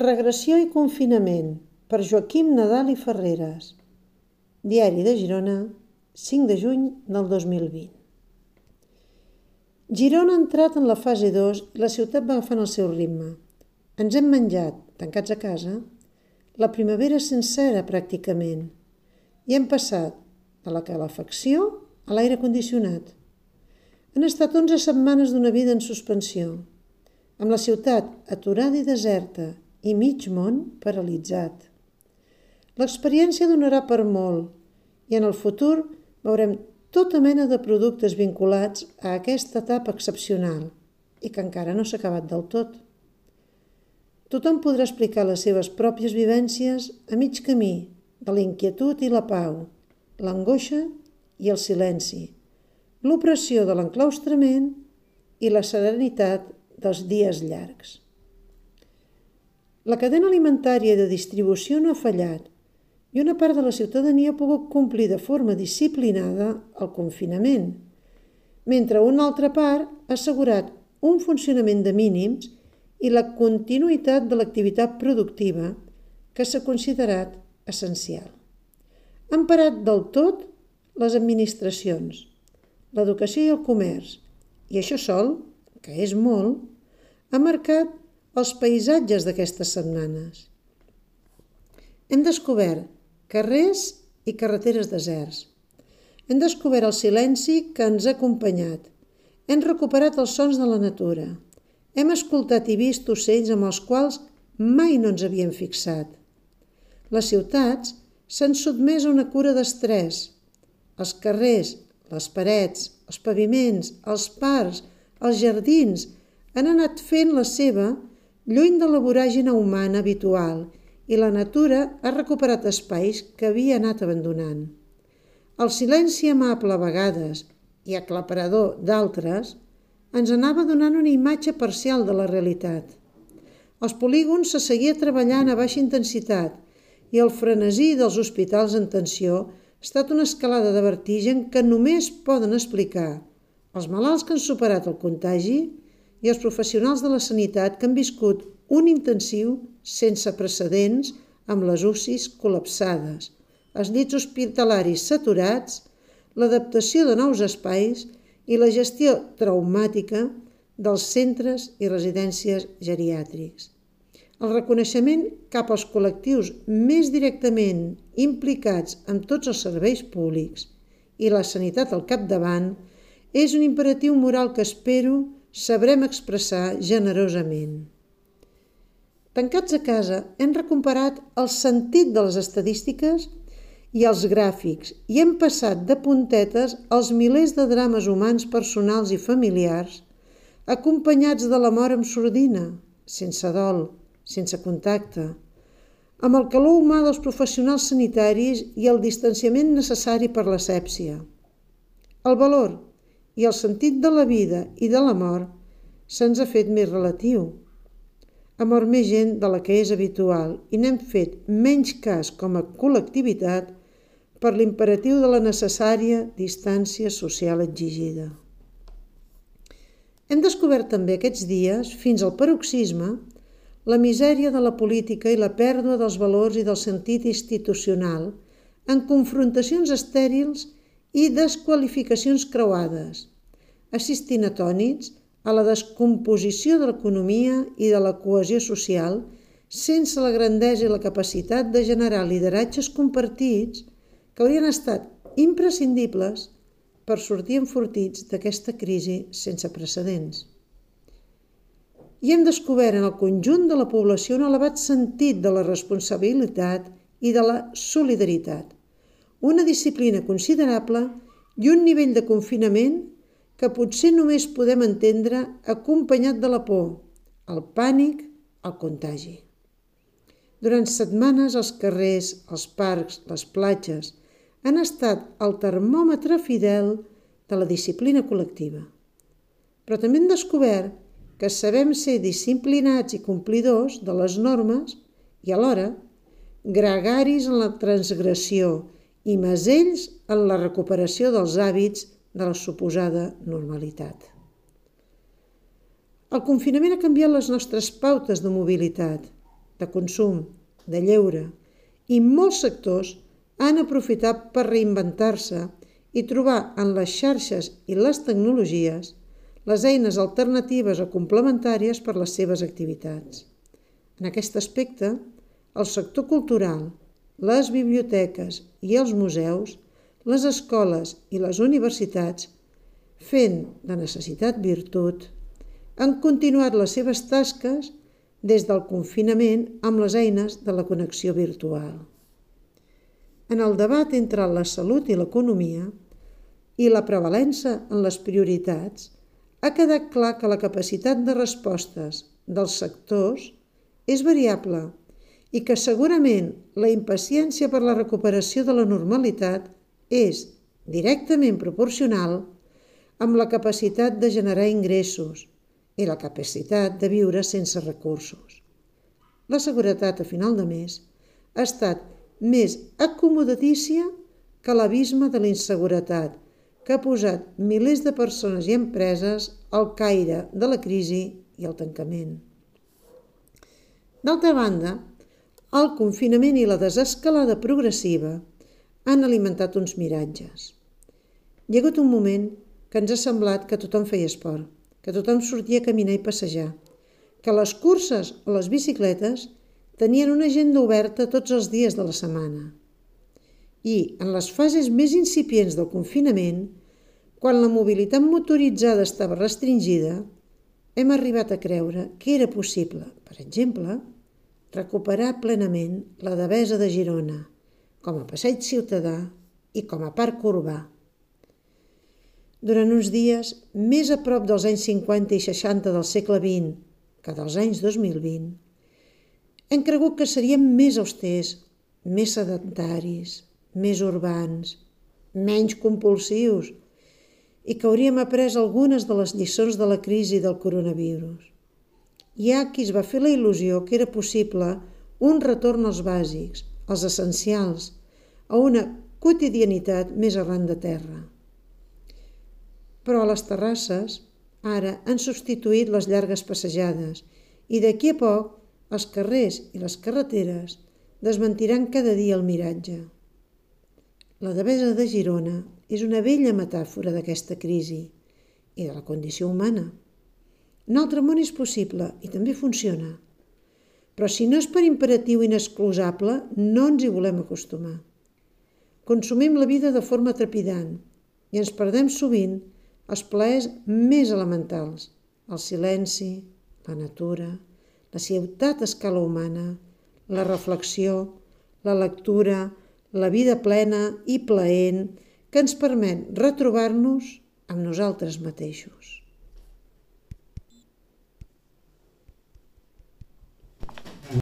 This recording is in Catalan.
Regressió i confinament per Joaquim Nadal i Ferreres. Diari de Girona, 5 de juny del 2020. Girona ha entrat en la fase 2 i la ciutat va agafant el seu ritme. Ens hem menjat, tancats a casa, la primavera sencera pràcticament i hem passat de la calefacció a l'aire condicionat. Han estat 11 setmanes d'una vida en suspensió, amb la ciutat aturada i deserta i mig món paralitzat. L'experiència donarà per molt i en el futur veurem tota mena de productes vinculats a aquesta etapa excepcional i que encara no s'ha acabat del tot. Tothom podrà explicar les seves pròpies vivències a mig camí de la inquietud i la pau, l'angoixa i el silenci, l'opressió de l'enclaustrament i la serenitat dels dies llargs. La cadena alimentària de distribució no ha fallat i una part de la ciutadania ha pogut complir de forma disciplinada el confinament, mentre una altra part ha assegurat un funcionament de mínims i la continuïtat de l'activitat productiva que s'ha considerat essencial. Han parat del tot les administracions, l'educació i el comerç, i això sol, que és molt, ha marcat els paisatges d'aquestes setmanes. Hem descobert carrers i carreteres deserts. Hem descobert el silenci que ens ha acompanyat. Hem recuperat els sons de la natura. Hem escoltat i vist ocells amb els quals mai no ens havíem fixat. Les ciutats s'han sotmès a una cura d'estrès. Els carrers, les parets, els paviments, els parcs, els jardins han anat fent la seva lluny de la voràgina humana habitual i la natura ha recuperat espais que havia anat abandonant. El silenci amable a vegades i aclaparador d'altres ens anava donant una imatge parcial de la realitat. Els polígons se seguia treballant a baixa intensitat i el frenesí dels hospitals en tensió ha estat una escalada de vertigen que només poden explicar els malalts que han superat el contagi i els professionals de la sanitat que han viscut un intensiu sense precedents amb les UCIs col·lapsades, els llits hospitalaris saturats, l'adaptació de nous espais i la gestió traumàtica dels centres i residències geriàtrics. El reconeixement cap als col·lectius més directament implicats en tots els serveis públics i la sanitat al capdavant és un imperatiu moral que espero sabrem expressar generosament. Tancats a casa, hem recuperat el sentit de les estadístiques i els gràfics i hem passat de puntetes als milers de drames humans personals i familiars acompanyats de la mort amb sordina, sense dol, sense contacte, amb el calor humà dels professionals sanitaris i el distanciament necessari per l'asèpsia. El valor i el sentit de la vida i de la mort se'ns ha fet més relatiu. Ha mort més gent de la que és habitual i n'hem fet menys cas com a col·lectivitat per l'imperatiu de la necessària distància social exigida. Hem descobert també aquests dies, fins al paroxisme, la misèria de la política i la pèrdua dels valors i del sentit institucional en confrontacions estèrils i desqualificacions creuades, assistint atònits a la descomposició de l'economia i de la cohesió social sense la grandesa i la capacitat de generar lideratges compartits que haurien estat imprescindibles per sortir enfortits d'aquesta crisi sense precedents. I hem descobert en el conjunt de la població un elevat sentit de la responsabilitat i de la solidaritat, una disciplina considerable i un nivell de confinament que potser només podem entendre acompanyat de la por, el pànic, el contagi. Durant setmanes els carrers, els parcs, les platges han estat el termòmetre fidel de la disciplina col·lectiva. Però també hem descobert que sabem ser disciplinats i complidors de les normes i alhora gregaris en la transgressió i masells en la recuperació dels hàbits de la suposada normalitat. El confinament ha canviat les nostres pautes de mobilitat, de consum, de lleure, i molts sectors han aprofitat per reinventar-se i trobar en les xarxes i les tecnologies les eines alternatives o complementàries per les seves activitats. En aquest aspecte, el sector cultural, les biblioteques i els museus, les escoles i les universitats, fent de necessitat virtut, han continuat les seves tasques des del confinament amb les eines de la connexió virtual. En el debat entre la salut i l'economia i la prevalença en les prioritats, ha quedat clar que la capacitat de respostes dels sectors és variable i que segurament la impaciència per la recuperació de la normalitat és directament proporcional amb la capacitat de generar ingressos i la capacitat de viure sense recursos. La seguretat a final de mes ha estat més acomodatícia que l'abisme de la inseguretat que ha posat milers de persones i empreses al caire de la crisi i el tancament. D'altra banda, el confinament i la desescalada progressiva han alimentat uns miratges. Hi ha hagut un moment que ens ha semblat que tothom feia esport, que tothom sortia a caminar i passejar, que les curses o les bicicletes tenien una agenda oberta tots els dies de la setmana i, en les fases més incipients del confinament, quan la mobilitat motoritzada estava restringida, hem arribat a creure que era possible, per exemple, recuperar plenament la Devesa de Girona com a passeig ciutadà i com a parc urbà. Durant uns dies, més a prop dels anys 50 i 60 del segle XX que dels anys 2020, hem cregut que seríem més austers, més sedentaris, més urbans, menys compulsius i que hauríem après algunes de les lliçons de la crisi del coronavirus. Hi ha qui es va fer la il·lusió que era possible un retorn als bàsics, als essencials, a una quotidianitat més arran de terra. Però a les terrasses ara han substituït les llargues passejades i d'aquí a poc els carrers i les carreteres desmentiran cada dia el miratge. La devesa de Girona és una vella metàfora d'aquesta crisi i de la condició humana. Un altre món és possible i també funciona. Però si no és per imperatiu inexclusable, no ens hi volem acostumar. Consumim la vida de forma trepidant i ens perdem sovint els plaers més elementals, el silenci, la natura, la ciutat a escala humana, la reflexió, la lectura, la vida plena i plaent que ens permet retrobar-nos amb nosaltres mateixos.